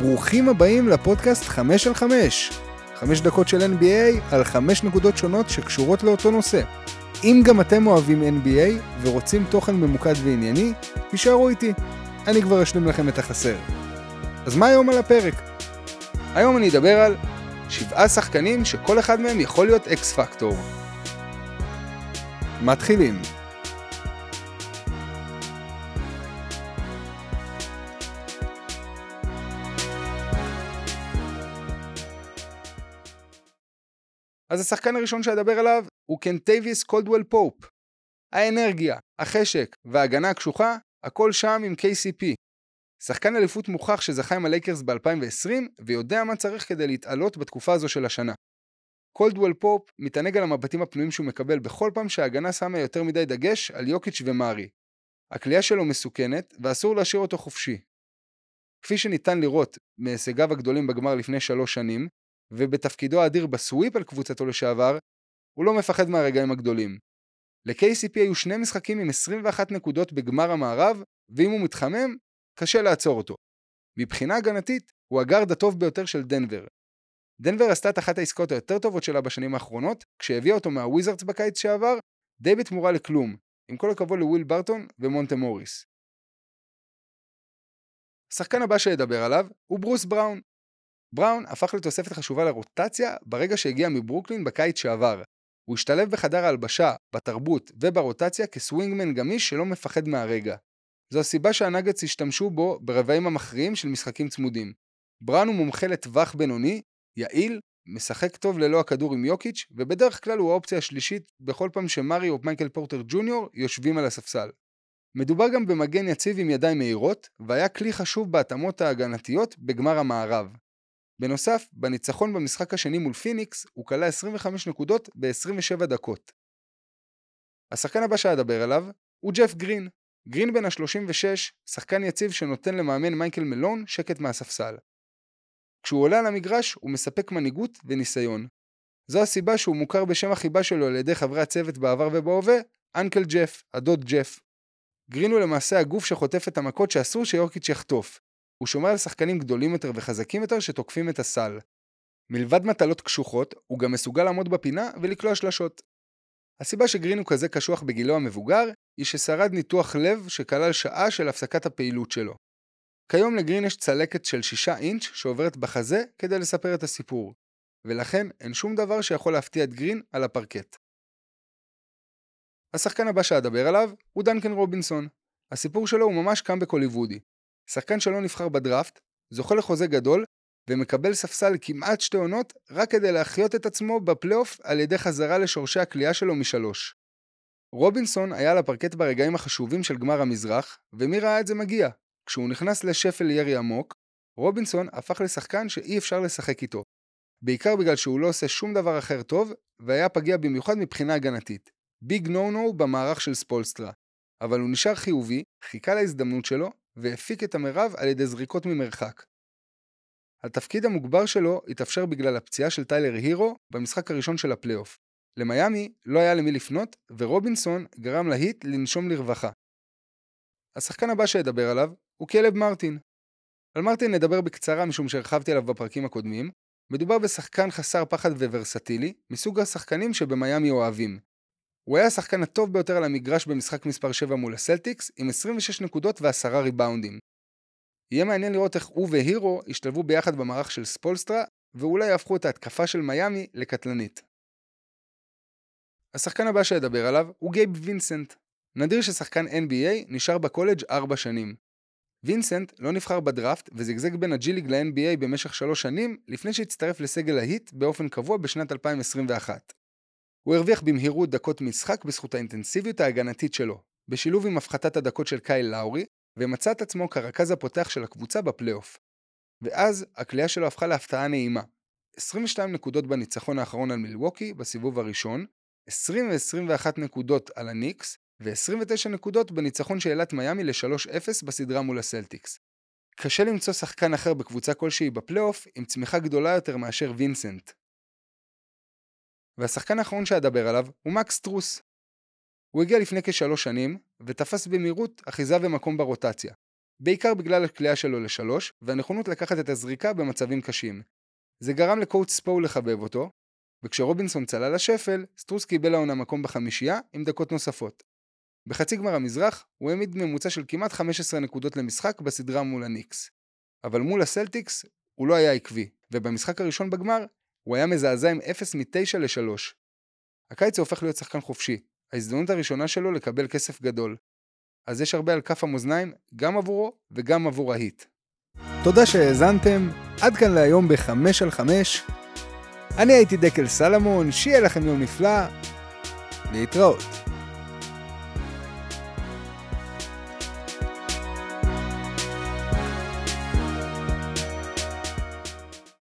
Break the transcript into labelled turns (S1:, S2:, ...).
S1: ברוכים הבאים לפודקאסט 5 על 5. 5 דקות של NBA על 5 נקודות שונות שקשורות לאותו נושא. אם גם אתם אוהבים NBA ורוצים תוכן ממוקד וענייני, תישארו איתי. אני כבר אשלים לכם את החסר. אז מה היום על הפרק? היום אני אדבר על שבעה שחקנים שכל אחד מהם יכול להיות אקס פקטור. מתחילים. אז השחקן הראשון שאדבר עליו הוא קנטאוויוס קולדוול פופ. האנרגיה, החשק וההגנה הקשוחה, הכל שם עם KCP. שחקן אליפות מוכח שזכה עם הלייקרס ב-2020 ויודע מה צריך כדי להתעלות בתקופה הזו של השנה. קולדוול פופ מתענג על המבטים הפנויים שהוא מקבל בכל פעם שההגנה שמה יותר מדי דגש על יוקיץ' ומאריי. הקליעה שלו מסוכנת ואסור להשאיר אותו חופשי. כפי שניתן לראות מהישגיו הגדולים בגמר לפני שלוש שנים, ובתפקידו האדיר בסוויפ על קבוצתו לשעבר, הוא לא מפחד מהרגעים הגדולים. ל-KCP היו שני משחקים עם 21 נקודות בגמר המערב, ואם הוא מתחמם, קשה לעצור אותו. מבחינה הגנתית, הוא הגארד הטוב ביותר של דנבר. דנבר עשתה את אחת העסקאות היותר טובות שלה בשנים האחרונות, כשהביאה אותו מהוויזרדס בקיץ שעבר, די בתמורה לכלום, עם כל הכבוד לוויל ברטון ומונטה מוריס. השחקן הבא שאדבר עליו הוא ברוס בראון. בראון הפך לתוספת חשובה לרוטציה ברגע שהגיע מברוקלין בקיץ שעבר. הוא השתלב בחדר ההלבשה, בתרבות וברוטציה כסווינגמן גמיש שלא מפחד מהרגע. זו הסיבה שהנגץ השתמשו בו ברבעים המכריעים של משחקים צמודים. בראון הוא מומחה לטווח בינוני, יעיל, משחק טוב ללא הכדור עם יוקיץ', ובדרך כלל הוא האופציה השלישית בכל פעם שמרי או מייקל פורטר ג'וניור יושבים על הספסל. מדובר גם במגן יציב עם ידיים מהירות, והיה כלי חשוב בהתאמות ההגנתיות בגמר המערב. בנוסף, בניצחון במשחק השני מול פיניקס, הוא קלע 25 נקודות ב-27 דקות. השחקן הבא שאדבר עליו הוא ג'ף גרין. גרין בן ה-36, שחקן יציב שנותן למאמן מייקל מלון שקט מהספסל. כשהוא עולה על המגרש, הוא מספק מנהיגות וניסיון. זו הסיבה שהוא מוכר בשם החיבה שלו על ידי חברי הצוות בעבר ובהווה, אנקל ג'ף, הדוד ג'ף. גרין הוא למעשה הגוף שחוטף את המכות שאסור שיורקיץ' יחטוף. הוא שומר על שחקנים גדולים יותר וחזקים יותר שתוקפים את הסל. מלבד מטלות קשוחות, הוא גם מסוגל לעמוד בפינה ולקלוע שלשות. הסיבה שגרין הוא כזה קשוח בגילו המבוגר, היא ששרד ניתוח לב שכלל שעה של הפסקת הפעילות שלו. כיום לגרין יש צלקת של 6 אינץ' שעוברת בחזה כדי לספר את הסיפור, ולכן אין שום דבר שיכול להפתיע את גרין על הפרקט. השחקן הבא שאדבר עליו הוא דנקן רובינסון. הסיפור שלו הוא ממש קם בקוליוודי. שחקן שלא נבחר בדראפט, זוכה לחוזה גדול, ומקבל ספסל כמעט שתי עונות רק כדי להחיות את עצמו בפלייאוף על ידי חזרה לשורשי הכלייה שלו משלוש. רובינסון היה על הפרקט ברגעים החשובים של גמר המזרח, ומי ראה את זה מגיע? כשהוא נכנס לשפל ירי עמוק, רובינסון הפך לשחקן שאי אפשר לשחק איתו. בעיקר בגלל שהוא לא עושה שום דבר אחר טוב, והיה פגיע במיוחד מבחינה הגנתית. big no no במערך של ספולסטרה. אבל הוא נשאר חיובי, חיכה להזדמנות שלו, והפיק את המרב על ידי זריקות ממרחק. התפקיד המוגבר שלו התאפשר בגלל הפציעה של טיילר הירו במשחק הראשון של הפלייאוף. למיאמי לא היה למי לפנות, ורובינסון גרם להיט לנשום לרווחה. השחקן הבא שאדבר עליו הוא קיילב מרטין. על מרטין נדבר בקצרה משום שהרחבתי עליו בפרקים הקודמים. מדובר בשחקן חסר פחד וורסטילי, מסוג השחקנים שבמיאמי אוהבים. הוא היה השחקן הטוב ביותר על המגרש במשחק מספר 7 מול הסלטיקס, עם 26 נקודות ו-10 ריבאונדים. יהיה מעניין לראות איך הוא והירו ישתלבו ביחד במערך של ספולסטרה, ואולי יהפכו את ההתקפה של מיאמי לקטלנית. השחקן הבא שאדבר עליו הוא גייב וינסנט. נדיר ששחקן NBA נשאר בקולג' 4 שנים. וינסנט לא נבחר בדראפט וזגזג בין ה G League ל-NBA במשך 3 שנים לפני שהצטרף לסגל ההיט באופן קבוע בשנת 2021. הוא הרוויח במהירות דקות משחק בזכות האינטנסיביות ההגנתית שלו, בשילוב עם הפחתת הדקות של קייל לאורי, ומצא את עצמו כרכז הפותח של הקבוצה בפלייאוף. ואז הקליעה שלו הפכה להפתעה נעימה. 22 נקודות בניצחון האחרון על מילווקי בסיבוב הראשון, 20 ו-21 נקודות על הניקס, ו-29 נקודות בניצחון שהעלה את מיאמי ל-3-0 בסדרה מול הסלטיקס. קשה למצוא שחקן אחר בקבוצה כלשהי בפלייאוף עם צמיחה גדולה יותר מאשר וינסנט. והשחקן האחרון שאדבר עליו הוא מקס סטרוס. הוא הגיע לפני כשלוש שנים, ותפס במהירות אחיזה ומקום ברוטציה. בעיקר בגלל הקליעה שלו לשלוש, והנכונות לקחת את הזריקה במצבים קשים. זה גרם ל coach ספו לחבב אותו, וכשרובינסון צלל לשפל, סטרוס קיבל העונה מקום בחמישייה עם דקות נוספות. בחצי גמר המזרח, הוא העמיד ממוצע של כמעט 15 נקודות למשחק בסדרה מול הניקס. אבל מול הסלטיקס, הוא לא היה עקבי, ובמשחק הראשון בגמר, הוא היה מזעזע עם 0 מ-9 ל-3. הקיץ הוא הופך להיות שחקן חופשי, ההזדמנות הראשונה שלו לקבל כסף גדול. אז יש הרבה על כף המאזניים, גם עבורו וגם עבור ההיט. תודה שהאזנתם, עד כאן להיום ב-5 על 5. אני הייתי דקל סלמון, שיהיה לכם יום נפלא, להתראות.